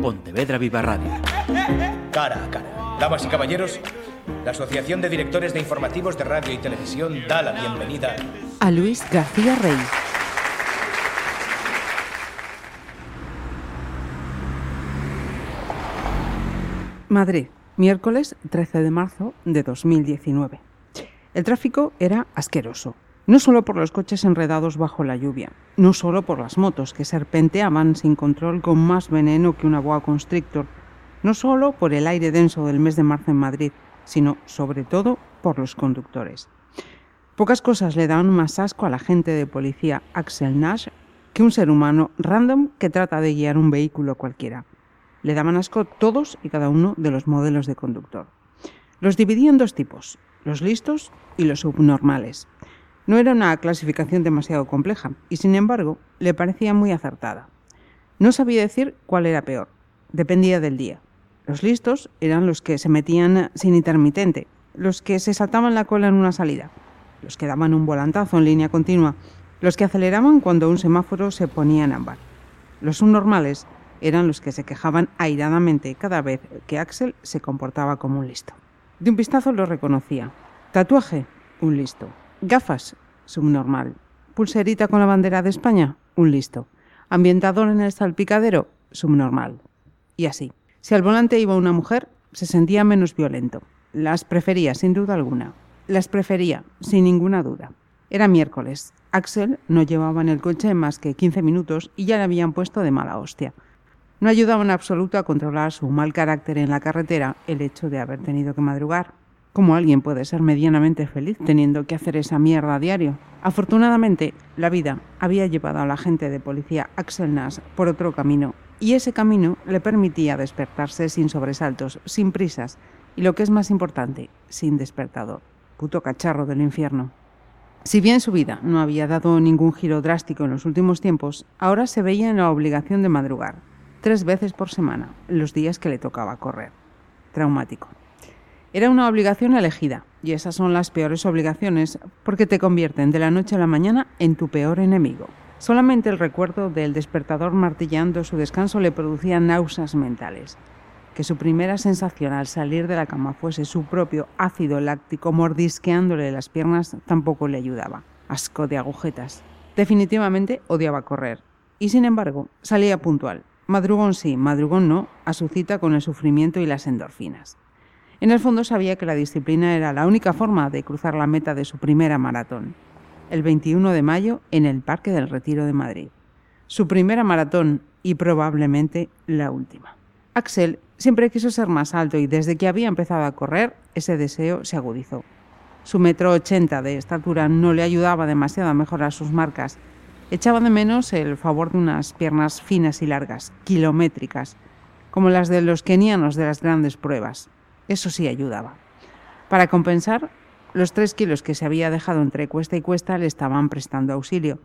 Pontevedra Viva Radio. Cara a cara. Damas y caballeros, la Asociación de Directores de Informativos de Radio y Televisión da la bienvenida a Luis García Rey. Madrid, miércoles 13 de marzo de 2019. El tráfico era asqueroso, no solo por los coches enredados bajo la lluvia, no solo por las motos que serpenteaban sin control con más veneno que una boa constrictor, no solo por el aire denso del mes de marzo en Madrid, sino sobre todo por los conductores. Pocas cosas le dan más asco a la gente de policía Axel Nash que un ser humano random que trata de guiar un vehículo cualquiera le daban asco todos y cada uno de los modelos de conductor. Los dividía en dos tipos, los listos y los subnormales. No era una clasificación demasiado compleja y sin embargo le parecía muy acertada. No sabía decir cuál era peor, dependía del día. Los listos eran los que se metían sin intermitente, los que se saltaban la cola en una salida, los que daban un volantazo en línea continua, los que aceleraban cuando un semáforo se ponía en ámbar. Los subnormales eran los que se quejaban airadamente cada vez que Axel se comportaba como un listo. De un vistazo lo reconocía. Tatuaje, un listo. Gafas, subnormal. Pulserita con la bandera de España, un listo. Ambientador en el salpicadero, subnormal. Y así. Si al volante iba una mujer, se sentía menos violento. Las prefería, sin duda alguna. Las prefería, sin ninguna duda. Era miércoles. Axel no llevaba en el coche más que 15 minutos y ya le habían puesto de mala hostia. No ayudaba en absoluto a controlar su mal carácter en la carretera el hecho de haber tenido que madrugar. ¿Cómo alguien puede ser medianamente feliz teniendo que hacer esa mierda a diario? Afortunadamente, la vida había llevado a la gente de policía Axel Nash por otro camino, y ese camino le permitía despertarse sin sobresaltos, sin prisas, y lo que es más importante, sin despertador. Puto cacharro del infierno. Si bien su vida no había dado ningún giro drástico en los últimos tiempos, ahora se veía en la obligación de madrugar, tres veces por semana, los días que le tocaba correr. Traumático. Era una obligación elegida, y esas son las peores obligaciones porque te convierten de la noche a la mañana en tu peor enemigo. Solamente el recuerdo del despertador martillando su descanso le producía náuseas mentales. Que su primera sensación al salir de la cama fuese su propio ácido láctico mordisqueándole las piernas tampoco le ayudaba. Asco de agujetas. Definitivamente odiaba correr. Y sin embargo, salía puntual, Madrugón sí, madrugón no, a su cita con el sufrimiento y las endorfinas. En el fondo sabía que la disciplina era la única forma de cruzar la meta de su primera maratón, el 21 de mayo en el Parque del Retiro de Madrid. Su primera maratón y probablemente la última. Axel siempre quiso ser más alto y desde que había empezado a correr, ese deseo se agudizó. Su metro ochenta de estatura no le ayudaba demasiado a mejorar sus marcas Echaba de menos el favor de unas piernas finas y largas, kilométricas, como las de los kenianos de las grandes pruebas. Eso sí ayudaba. Para compensar, los tres kilos que se había dejado entre cuesta y cuesta le estaban prestando auxilio.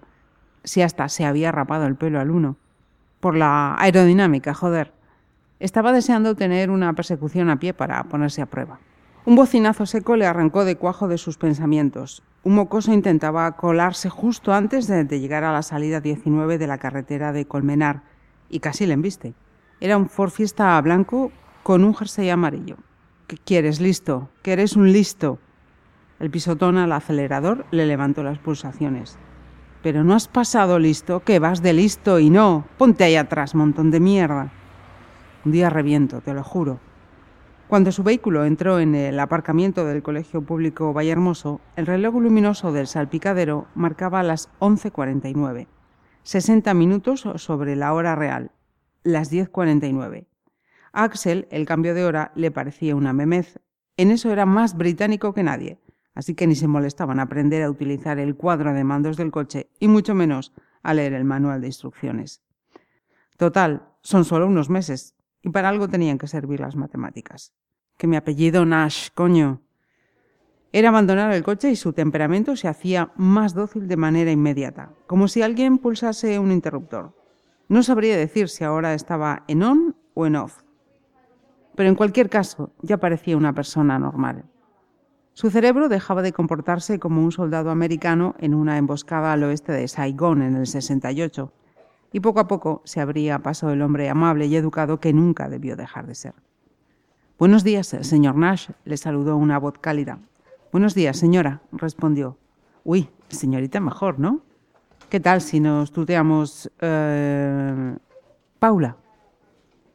Si hasta se había rapado el pelo al uno. Por la aerodinámica, joder. Estaba deseando tener una persecución a pie para ponerse a prueba. Un bocinazo seco le arrancó de cuajo de sus pensamientos. Un mocoso intentaba colarse justo antes de, llegar a la salida 19 de la carretera de Colmenar y casi le embiste. Era un Ford Fiesta blanco con un jersey amarillo. ¿Qué quieres, listo? ¿Que eres un listo? El pisotón al acelerador le levantó las pulsaciones. Pero no has pasado listo, que vas de listo y no. Ponte ahí atrás, montón de mierda. Un día reviento, te lo juro. Cuando su vehículo entró en el aparcamiento del Colegio Público Vallehermoso, el reloj luminoso del salpicadero marcaba las 11.49, 60 minutos sobre la hora real, las 10.49. Axel el cambio de hora le parecía una memez. En eso era más británico que nadie, así que ni se molestaban a aprender a utilizar el cuadro de mandos del coche y mucho menos a leer el manual de instrucciones. Total, son solo unos meses, y para algo tenían que servir las matemáticas. Que mi apellido Nash, coño. Era abandonar el coche y su temperamento se hacía más dócil de manera inmediata, como si alguien pulsase un interruptor. No sabría decir si ahora estaba en on o en off. Pero en cualquier caso, ya parecía una persona normal. Su cerebro dejaba de comportarse como un soldado americano en una emboscada al oeste de Saigón en el 68 y poco a poco se abría paso el hombre amable y educado que nunca debió dejar de ser. Buenos días, señor Nash, le saludó una voz cálida. Buenos días, señora, respondió. Uy, señorita mejor, ¿no? ¿Qué tal si nos tuteamos... Eh, Paula.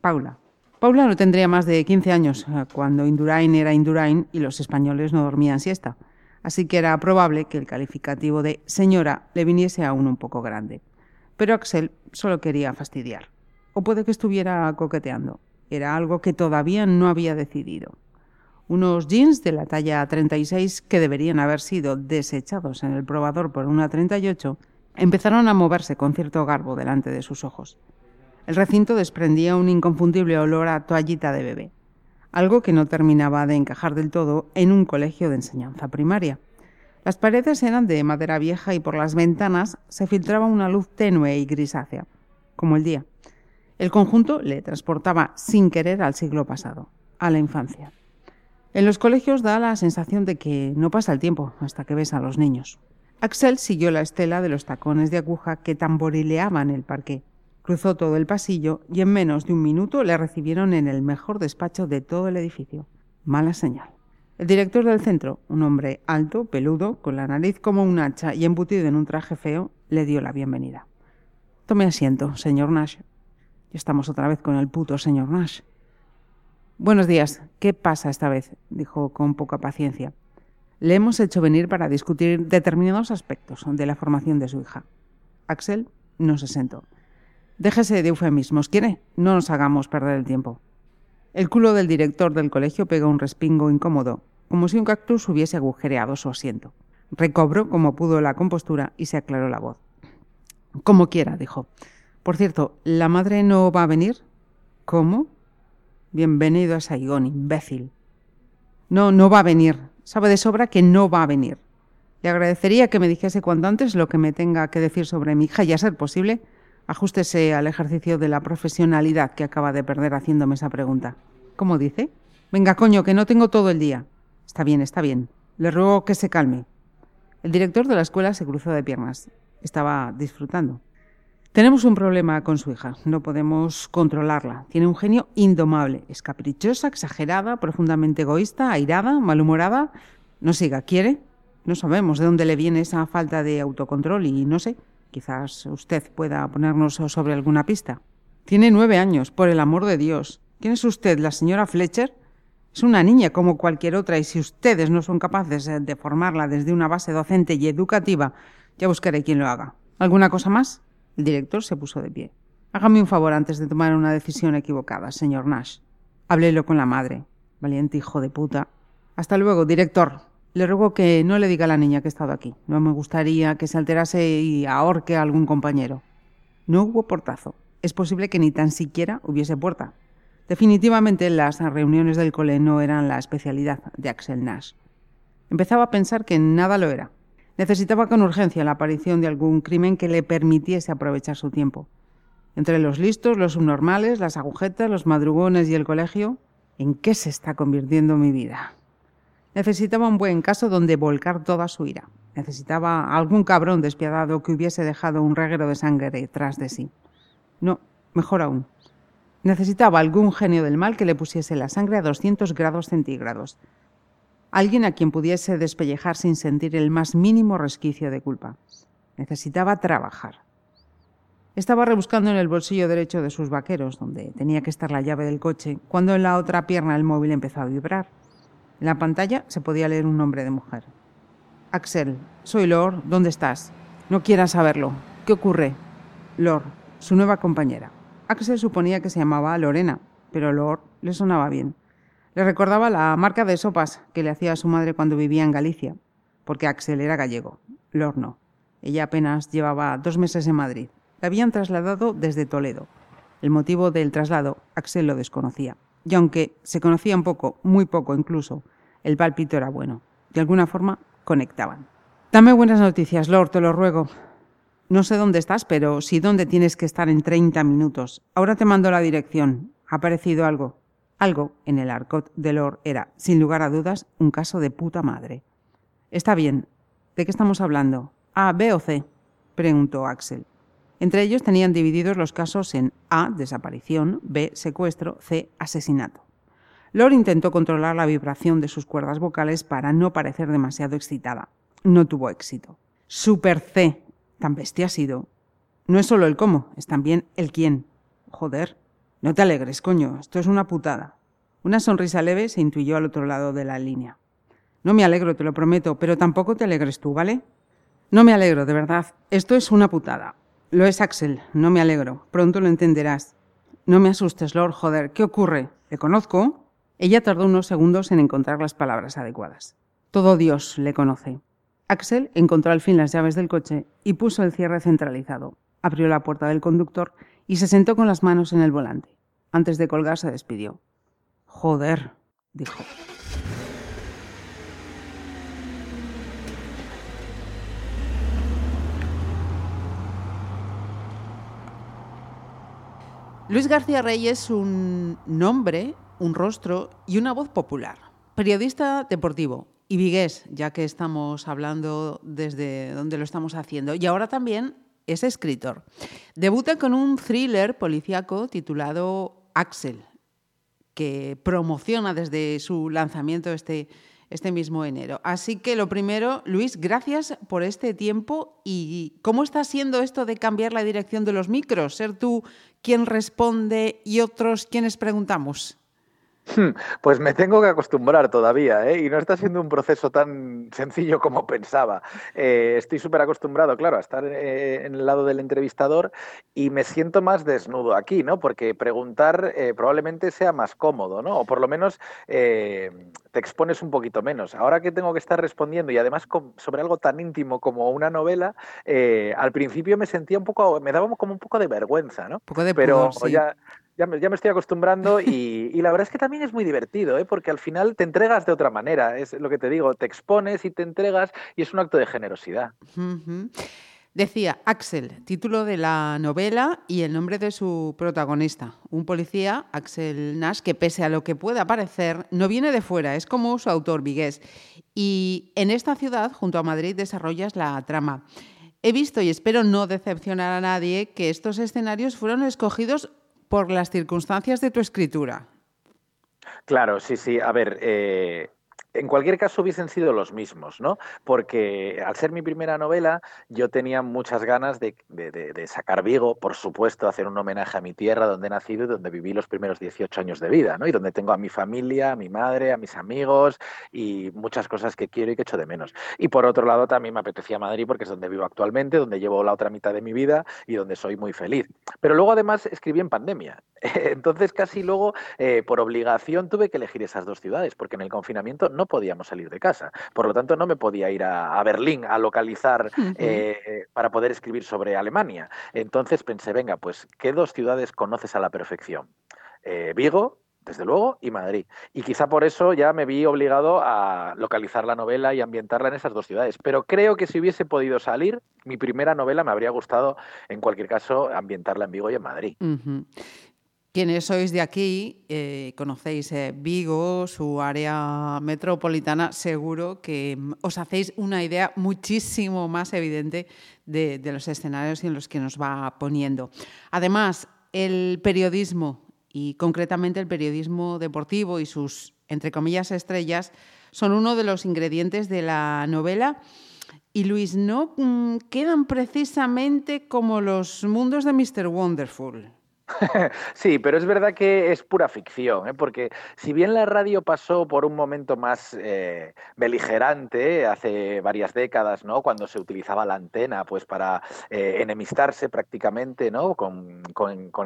Paula. Paula no tendría más de 15 años cuando Indurain era Indurain y los españoles no dormían siesta, así que era probable que el calificativo de señora le viniese aún un poco grande. Pero Axel solo quería fastidiar. O puede que estuviera coqueteando. Era algo que todavía no había decidido. Unos jeans de la talla 36 que deberían haber sido desechados en el probador por una 38 empezaron a moverse con cierto garbo delante de sus ojos. El recinto desprendía un inconfundible olor a toallita de bebé, algo que no terminaba de encajar del todo en un colegio de enseñanza primaria. Las paredes eran de madera vieja y por las ventanas se filtraba una luz tenue y grisácea, como el día. El conjunto le transportaba sin querer al siglo pasado, a la infancia. En los colegios da la sensación de que no pasa el tiempo hasta que ves a los niños. Axel siguió la estela de los tacones de aguja que tamborileaban el parque. Cruzó todo el pasillo y en menos de un minuto le recibieron en el mejor despacho de todo el edificio. Mala señal. El director del centro, un hombre alto, peludo, con la nariz como un hacha y embutido en un traje feo, le dio la bienvenida. Tome asiento, señor Nash. Ya estamos otra vez con el puto señor Nash. Buenos días. ¿Qué pasa esta vez? dijo con poca paciencia. Le hemos hecho venir para discutir determinados aspectos de la formación de su hija. Axel no se sentó. Déjese de eufemismos, ¿quiere? No nos hagamos perder el tiempo. El culo del director del colegio pegó un respingo incómodo, como si un cactus hubiese agujereado su asiento. Recobró como pudo la compostura y se aclaró la voz. Como quiera, dijo. Por cierto, ¿la madre no va a venir? ¿Cómo? Bienvenido a Saigón, imbécil. No, no va a venir, Sabe de sobra que no va a venir. Le agradecería que me dijese cuanto antes lo que me tenga que decir sobre mi hija y, a ser posible, ajústese al ejercicio de la profesionalidad que acaba de perder haciéndome esa pregunta. ¿Cómo dice? Venga, coño, que no tengo todo el día. Está bien, está bien. Le ruego que se calme. El director de la escuela se cruzó de piernas. Estaba disfrutando. Tenemos un problema con su hija. No podemos controlarla. Tiene un genio indomable. Es caprichosa, exagerada, profundamente egoísta, airada, malhumorada. No siga, ¿quiere? No sabemos de dónde le viene esa falta de autocontrol y no sé, quizás usted pueda ponernos sobre alguna pista. Tiene nueve años, por el amor de Dios. ¿Quién es usted, la señora Fletcher? Es una niña como cualquier otra y si ustedes no son capaces de formarla desde una base docente y educativa, ya buscaré quien lo haga. ¿Alguna cosa más? El director se puso de pie. Hágame un favor antes de tomar una decisión equivocada, señor Nash. Háblelo con la madre. Valiente hijo de puta. Hasta luego, director. Le ruego que no le diga a la niña que he estado aquí. No me gustaría que se alterase y ahorque a algún compañero. No hubo portazo. Es posible que ni tan siquiera hubiese puerta. Definitivamente las reuniones del cole no eran la especialidad de Axel Nash. Empezaba a pensar que nada lo era. Necesitaba con urgencia la aparición de algún crimen que le permitiese aprovechar su tiempo. Entre los listos, los subnormales, las agujetas, los madrugones y el colegio, ¿en qué se está convirtiendo mi vida? Necesitaba un buen caso donde volcar toda su ira. Necesitaba algún cabrón despiadado que hubiese dejado un reguero de sangre detrás de sí. No, mejor aún. Necesitaba algún genio del mal que le pusiese la sangre a 200 grados centígrados, Alguien a quien pudiese despellejar sin sentir el más mínimo resquicio de culpa. Necesitaba trabajar. Estaba rebuscando en el bolsillo derecho de sus vaqueros, donde tenía que estar la llave del coche, cuando en la otra pierna el móvil empezó a vibrar. En la pantalla se podía leer un nombre de mujer. Axel, soy Lord, ¿dónde estás? No quieras saberlo. ¿Qué ocurre? Lord, su nueva compañera. Axel suponía que se llamaba Lorena, pero Lord le sonaba bien. Le recordaba la marca de sopas que le hacía su madre cuando vivía en Galicia, porque Axel era gallego, Lor no. Ella apenas llevaba dos meses en Madrid. La habían trasladado desde Toledo. El motivo del traslado, Axel lo desconocía. Y aunque se conocía un poco, muy poco incluso, el palpito era bueno. De alguna forma, conectaban. Dame buenas noticias, Lord, te lo ruego. No sé dónde estás, pero sí dónde tienes que estar en 30 minutos. Ahora te mando la dirección. ¿Ha aparecido algo? Algo en el arcot de Lord era, sin lugar a dudas, un caso de puta madre. Está bien. ¿De qué estamos hablando? ¿A, B o C? preguntó Axel. Entre ellos tenían divididos los casos en A, desaparición, B, secuestro, C, asesinato. Lore intentó controlar la vibración de sus cuerdas vocales para no parecer demasiado excitada. No tuvo éxito. Super C, tan bestia ha sido. No es solo el cómo, es también el quién. Joder, no te alegres, coño, esto es una putada. Una sonrisa leve se intuyó al otro lado de la línea. No me alegro, te lo prometo, pero tampoco te alegres tú, ¿vale? No me alegro, de verdad. Esto es una putada. Lo es Axel, no me alegro. Pronto lo entenderás. No me asustes, Lord, joder, ¿qué ocurre? ¿Le conozco? Ella tardó unos segundos en encontrar las palabras adecuadas. Todo Dios le conoce. Axel encontró al fin las llaves del coche y puso el cierre centralizado. Abrió la puerta del conductor y se sentó con las manos en el volante. Antes de colgar se despidió. Joder, dijo. Luis García Reyes es un nombre, un rostro y una voz popular. Periodista deportivo y vigués, ya que estamos hablando desde donde lo estamos haciendo. Y ahora también es escritor. Debuta con un thriller policíaco titulado Axel, que promociona desde su lanzamiento este, este mismo enero. Así que lo primero, Luis, gracias por este tiempo y cómo está siendo esto de cambiar la dirección de los micros, ser tú quien responde y otros quienes preguntamos. Pues me tengo que acostumbrar todavía, ¿eh? y no está siendo un proceso tan sencillo como pensaba. Eh, estoy súper acostumbrado, claro, a estar eh, en el lado del entrevistador y me siento más desnudo aquí, ¿no? Porque preguntar probablemente sea más cómodo, ¿no? O por lo menos te expones un poquito menos. Ahora que tengo que estar respondiendo y además sobre algo tan íntimo como una novela, al principio me sentía un poco, me daba como un poco de vergüenza, ¿no? Un poco de Pero ya ya me, estoy acostumbrando y, la verdad es que también es muy divertido, ¿eh? porque al final te entregas de otra manera, es lo que te digo, te expones y te entregas y es un acto de generosidad. Decía Axel, título de la novela y el nombre de su protagonista, un policía, Axel Nash, que pese a lo que pueda parecer, no viene de fuera, es como su autor Vigués. Y en esta ciudad, junto a Madrid, desarrollas la trama. He visto y espero no decepcionar a nadie que estos escenarios fueron escogidos por las circunstancias de tu escritura. Claro, sí, sí. A ver, eh, en cualquier caso hubiesen sido los mismos, ¿no? Porque al ser mi primera novela, yo tenía muchas ganas de, sacar Vigo, por supuesto, hacer un homenaje a mi tierra, donde he nacido y donde viví los primeros 18 años de vida, ¿no? Y donde tengo a mi familia, a mi madre, a mis amigos y muchas cosas que quiero y que echo de menos. Y por otro lado, también me apetecía Madrid porque es donde vivo actualmente, donde llevo la otra mitad de mi vida y donde soy muy feliz. Pero luego además escribí en pandemia. Entonces casi luego, eh, por obligación, tuve que elegir esas dos ciudades, porque en el confinamiento no podíamos salir de casa. Por lo tanto, no me podía ir a, Berlín a localizar eh, para poder escribir sobre Alemania. Entonces pensé, venga, pues, ¿qué dos ciudades conoces a la perfección? Eh, Vigo desde luego, y Madrid. Y quizá por eso ya me vi obligado a localizar la novela y ambientarla en esas dos ciudades. Pero creo que si hubiese podido salir, mi primera novela me habría gustado, en cualquier caso, ambientarla en Vigo y en Madrid. Quienes sois de aquí, eh, conocéis eh, Vigo, su área metropolitana, seguro que mm, os hacéis una idea muchísimo más evidente de, los escenarios en los que nos va poniendo. Además, el periodismo, y concretamente el periodismo deportivo y sus, entre comillas, estrellas, son uno de los ingredientes de la novela. Y Luis, no mm, quedan precisamente como los mundos de Mr. Wonderful. Sí, pero es verdad que es pura ficción, ¿eh? porque si bien la radio pasó por un momento más eh, beligerante hace varias décadas, ¿no? Cuando se utilizaba la antena, pues para eh, enemistarse prácticamente, ¿no? Con,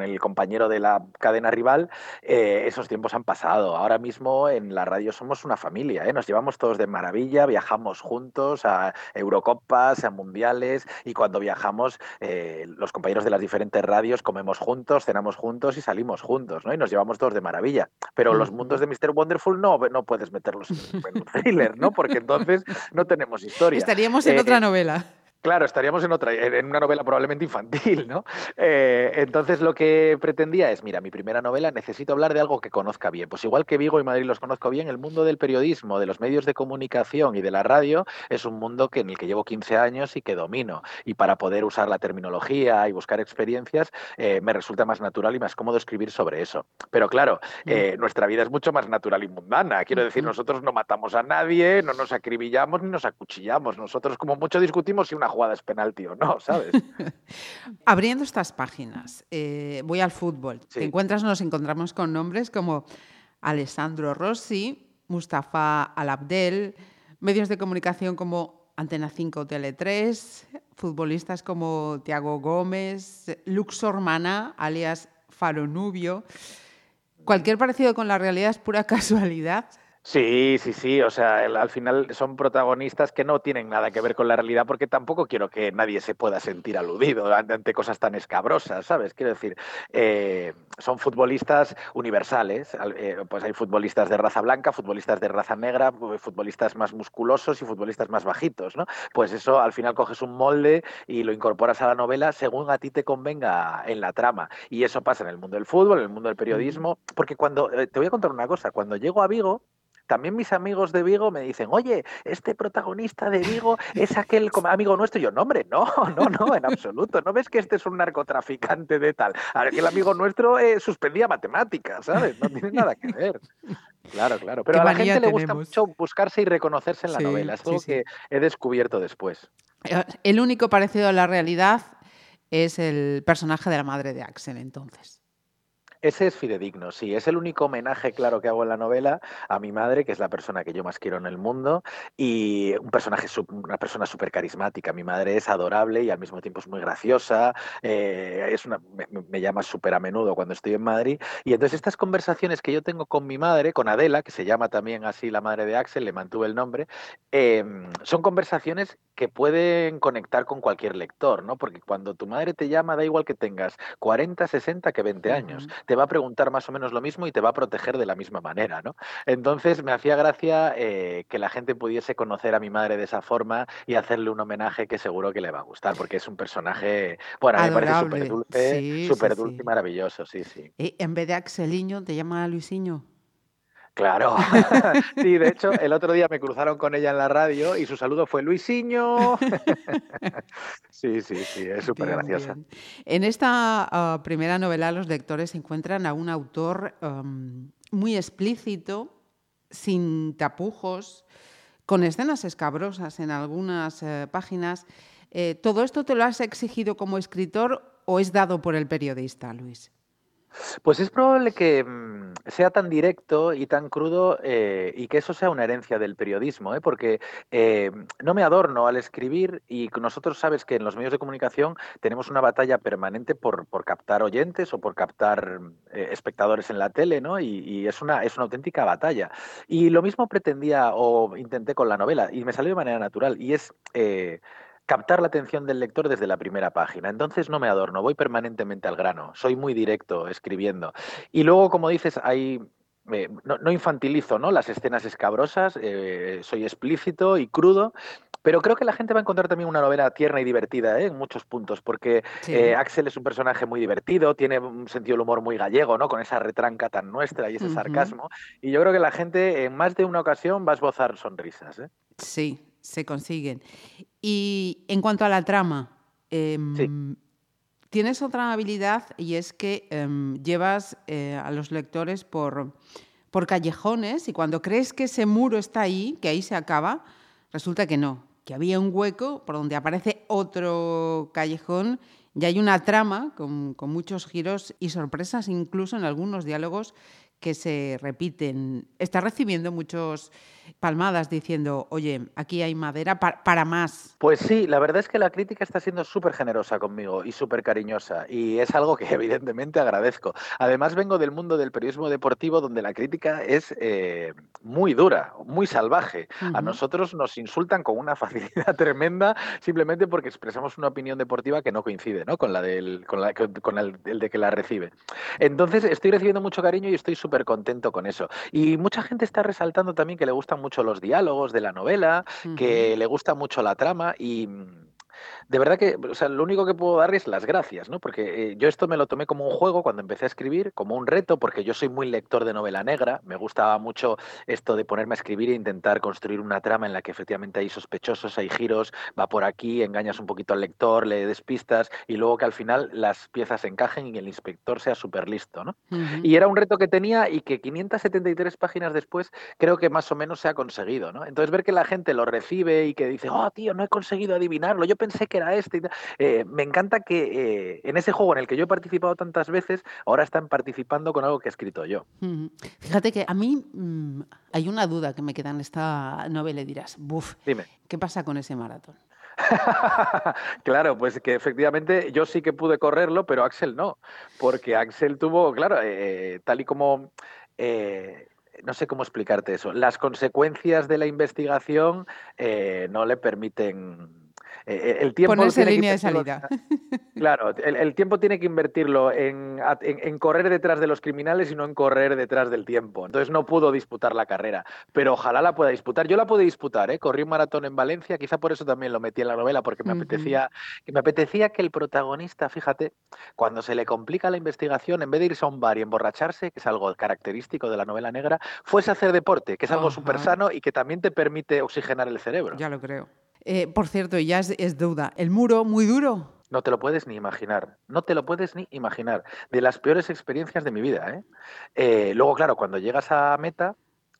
el compañero de la cadena rival, esos tiempos han pasado. Ahora mismo en la radio somos una familia, Nos llevamos todos de maravilla, viajamos juntos a Eurocopas, a mundiales y cuando viajamos, los compañeros de las diferentes radios comemos juntos juntos y salimos juntos, ¿no? Y nos llevamos todos de maravilla. Pero los mundos de Mr. Wonderful no, no puedes meterlos en un thriller, ¿no? Porque entonces no tenemos historia. Estaríamos en otra eh, novela. Claro, estaríamos en otra, en una novela probablemente infantil, ¿no? Eh, entonces lo que pretendía es, mira, mi primera novela necesito hablar de algo que conozca bien. Pues igual que Vigo y Madrid los conozco bien, el mundo del periodismo, de los medios de comunicación y de la radio es un mundo que, en el que llevo 15 años y que domino. Y para poder usar la terminología y buscar experiencias, eh, me resulta más natural y más cómodo escribir sobre eso. Pero claro, mm. eh, nuestra vida es mucho más natural y mundana. Quiero decir, nosotros no matamos a nadie, no nos acribillamos ni nos acuchillamos. Nosotros como mucho discutimos si una jugada es penalti o no, ¿sabes? Abriendo estas páginas, eh, voy al fútbol. Te encuentras, nos encontramos con nombres como Alessandro Rossi, Mustafa Alabdel, medios de comunicación como Antena 5 Tele 3, futbolistas como Tiago Gómez, Luxor Mana, alias Faro Nubio. Cualquier parecido con la realidad es pura casualidad. Sí, sí, sí. O sea, al final son protagonistas que no tienen nada que ver con la realidad porque tampoco quiero que nadie se pueda sentir aludido ante cosas tan escabrosas, ¿sabes? Quiero decir, eh, son futbolistas universales. Eh, pues hay futbolistas de raza blanca, futbolistas de raza negra, futbolistas más musculosos y futbolistas más bajitos, ¿no? Pues eso al final coges un molde y lo incorporas a la novela según a ti te convenga en la trama. Y eso pasa en el mundo del fútbol, en el mundo del periodismo, porque cuando, eh, te voy a contar una cosa, cuando llego a Vigo, también mis amigos de Vigo me dicen, oye, este protagonista de Vigo es aquel amigo nuestro. Y yo, no, hombre, no, no, no, en absoluto. ¿No ves que este es un narcotraficante de tal? Aquel amigo nuestro eh, suspendía matemáticas, ¿sabes? No tiene nada que ver. Claro, claro. Pero a la gente le gusta mucho buscarse y reconocerse en la novela. Es algo que he descubierto después. Eh, el único parecido a la realidad es el personaje de la madre de Axel, entonces. Ese es fidedigno, sí. Es el único homenaje, claro, que hago en la novela a mi madre, que es la persona que yo más quiero en el mundo, y un personaje, una persona súper carismática. Mi madre es adorable y al mismo tiempo es muy graciosa. Eh, es una, me, llama súper a menudo cuando estoy en Madrid. Y entonces estas conversaciones que yo tengo con mi madre, con Adela, que se llama también así la madre de Axel, le mantuve el nombre, em, son conversaciones que pueden conectar con cualquier lector, ¿no? Porque cuando tu madre te llama, da igual que tengas 40, 60 que 20 años va a preguntar más o menos lo mismo y te va a proteger de la misma manera, ¿no? Entonces me hacía gracia eh, que la gente pudiese conocer a mi madre de esa forma y hacerle un homenaje que seguro que le va a gustar, porque es un personaje, bueno, me parece súper dulce, súper dulce y maravilloso, sí, sí. Y en vez de Axeliño, ¿te llama Luisiño? Claro. sí, de hecho, el otro día me cruzaron con ella en la radio y su saludo fue Luisiño. sí, sí, sí, es súper graciosa. En esta ah, primera novela los lectores encuentran a un autor muy explícito, sin tapujos, con escenas escabrosas en algunas eh, páginas. Eh, ¿Todo esto te lo has exigido como escritor o es dado por el periodista, Luis? Pues es probable que mm, sea tan directo y tan crudo eh, y que eso sea una herencia del periodismo, ¿eh? porque eh, no me adorno al escribir y nosotros sabes que en los medios de comunicación tenemos una batalla permanente por, captar oyentes o por captar espectadores en la tele, ¿no? Y, y, es, una, es una auténtica batalla. Y lo mismo pretendía o intenté con la novela y me salió de manera natural y es captar la atención del lector desde la primera página. Entonces no me adorno, voy permanentemente al grano, soy muy directo escribiendo. Y luego, como dices, hay eh, no, infantilizo ¿no? las escenas escabrosas, eh, soy explícito y crudo, pero creo que la gente va a encontrar también una novela tierna y divertida ¿eh? en muchos puntos, porque Axel es un personaje muy divertido, tiene un sentido del humor muy gallego, ¿no? con esa retranca tan nuestra y ese sarcasmo, y yo creo que la gente en más de una ocasión va a esbozar sonrisas. Sí, se consiguen. Y en cuanto a la trama, em, tienes otra habilidad y es que em, llevas eh, a los lectores por, por callejones y cuando crees que ese muro está ahí, que ahí se acaba, resulta que no, que había un hueco por donde aparece otro callejón y hay una trama con, con muchos giros y sorpresas, incluso en algunos diálogos que se repiten. Está recibiendo muchos palmadas diciendo, oye, aquí hay madera para más. Pues sí, la verdad es que la crítica está siendo súper generosa conmigo y súper cariñosa y es algo que evidentemente agradezco. Además vengo del mundo del periodismo deportivo donde la crítica es eh, muy dura, muy salvaje. A nosotros nos insultan con una facilidad tremenda simplemente porque expresamos una opinión deportiva que no coincide ¿no? con la del con, la, con el, de que la recibe. Entonces estoy recibiendo mucho cariño y estoy súper contento con eso. Y mucha gente está resaltando también que le gustan mucho los diálogos de la novela, que le gusta mucho la trama y de verdad que, o sea, lo único que puedo dar es las gracias, ¿no? Porque eh, yo esto me lo tomé como un juego cuando empecé a escribir, como un reto, porque yo soy muy lector de novela negra, me gustaba mucho esto de ponerme a escribir e intentar construir una trama en la que efectivamente hay sospechosos, hay giros, va por aquí, engañas un poquito al lector, le despistas y luego que al final las piezas encajen y el inspector sea súper listo, ¿no? Y era un reto que tenía y que 573 páginas después creo que más o menos se ha conseguido, ¿no? Entonces ver que la gente lo recibe y que dice, oh, tío, no he conseguido adivinarlo, yo pensé que era este. Eh, me encanta que eh, en ese juego en el que yo he participado tantas veces, ahora están participando con algo que he escrito yo. Fíjate que a mí mm, hay una duda que me queda en esta novela y dirás, buf, Dime. ¿qué pasa con ese maratón? claro, pues que efectivamente yo sí que pude correrlo, pero Axel no, porque Axel tuvo, claro, eh, tal y como no sé cómo explicarte eso. Las consecuencias de la investigación no le permiten eh, el tiempo Ponerse línea de salida. Claro, el, tiempo tiene que invertirlo en, correr detrás de los criminales y no en correr detrás del tiempo. Entonces no pudo disputar la carrera, pero ojalá la pueda disputar. Yo la pude disputar, ¿eh? corrí un maratón en Valencia, quizá por eso también lo metí en la novela, porque me, apetecía, que me apetecía que el protagonista, fíjate, cuando se le complica la investigación, en vez de irse a un bar y emborracharse, que es algo característico de la novela negra, fuese a hacer deporte, que es algo súper sano y que también te permite oxigenar el cerebro. Ya lo creo. Eh, por cierto, ya es, duda. ¿El muro muy duro? No te lo puedes ni imaginar, no te lo puedes ni imaginar. De las peores experiencias de mi vida. ¿eh? eh luego, claro, cuando llegas a meta,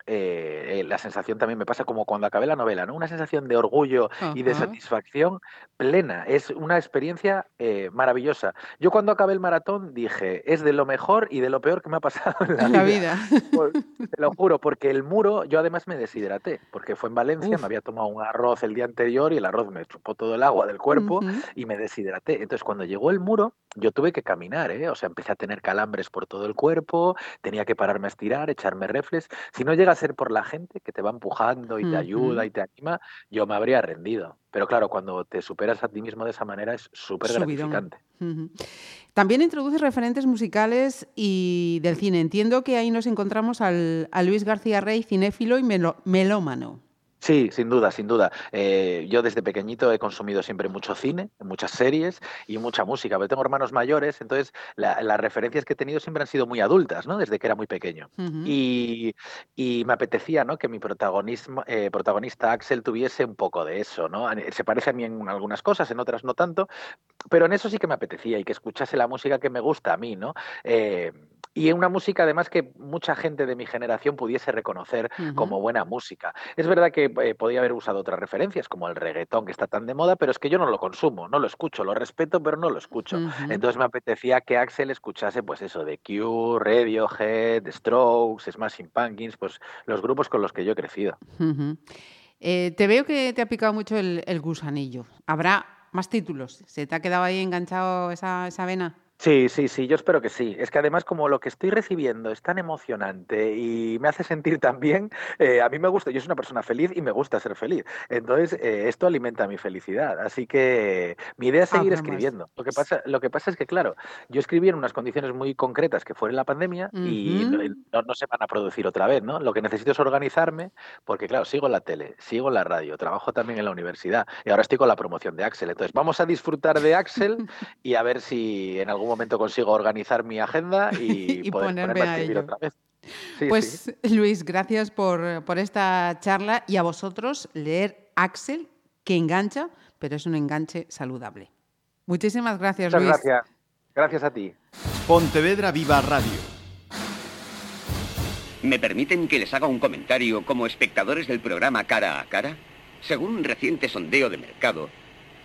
eh, la sensación también me pasa como cuando acabé la novela, ¿no? Una sensación de orgullo y de satisfacción plena. Es una experiencia eh, maravillosa. Yo cuando acabé el maratón dije, es de lo mejor y de lo peor que me ha pasado en la, vida. te lo juro, porque el muro, yo además me deshidraté, porque fue en Valencia, me había tomado un arroz el día anterior y el arroz me chupó todo el agua del cuerpo y me deshidraté. Entonces cuando llegó el muro, yo tuve que caminar, ¿eh? O sea, empecé a tener calambres por todo el cuerpo, tenía que pararme a estirar, echarme reflex. Si no llega a ser por la gente que te va empujando y te ayuda y te anima, yo me habría rendido. Pero claro, cuando te superas a ti mismo de esa manera es súper gratificante. También introduce referentes musicales y del cine. Entiendo que ahí nos encontramos al, a Luis García Rey, cinéfilo y melómano. Sí, sin duda, sin duda. Eh, yo desde pequeñito he consumido siempre mucho cine, muchas series y mucha música. Pero tengo hermanos mayores, entonces las referencias que he tenido siempre han sido muy adultas, ¿no? Desde que era muy pequeño. y, me apetecía, ¿no? Que mi protagonismo, eh, protagonista Axel tuviese un poco de eso, ¿no? Se parece a mí en algunas cosas, en otras no tanto, pero en eso sí que me apetecía y que escuchase la música que me gusta a mí, ¿no? Eh, y una música además que mucha gente de mi generación pudiese reconocer como buena música. Es verdad que eh, podía haber usado otras referencias, como el reggaetón que está tan de moda, pero es que yo no lo consumo, no lo escucho, lo respeto, pero no lo escucho. Entonces me apetecía que Axel escuchase, pues eso, de Cure, Radiohead, Strokes, Smashing Pumpkins, pues los grupos con los que yo he crecido. Eh, te veo que te ha picado mucho el, gusanillo. ¿Habrá más títulos? ¿Se te ha quedado ahí enganchado esa, esa vena? Sí, sí, sí, yo espero que sí. Es que además como lo que estoy recibiendo es tan emocionante y me hace sentir tan bien, eh, a mí me gusta, yo soy una persona feliz y me gusta ser feliz. Entonces, eh, esto alimenta mi felicidad. Así que mi idea es seguir escribiendo. Lo que, pasa, lo que pasa es que, claro, yo escribí en unas condiciones muy concretas que fue en la pandemia y no, no, se van a producir otra vez, ¿no? Lo que necesito es organizarme porque, claro, sigo la tele, sigo la radio, trabajo también en la universidad y ahora estoy con la promoción de Axel. Entonces, vamos a disfrutar de Axel y a ver si en algún momento consigo organizar mi agenda y, poder ponerme a ello. otra vez. pues Luis, gracias por, esta charla y a vosotros leer Axel, que engancha, pero es un enganche saludable. Muchísimas gracias, Muchas Gracias. Gracias a ti. Pontevedra Viva Radio. ¿Me permiten que les haga un comentario como espectadores del programa Cara a Cara? Según un reciente sondeo de mercado,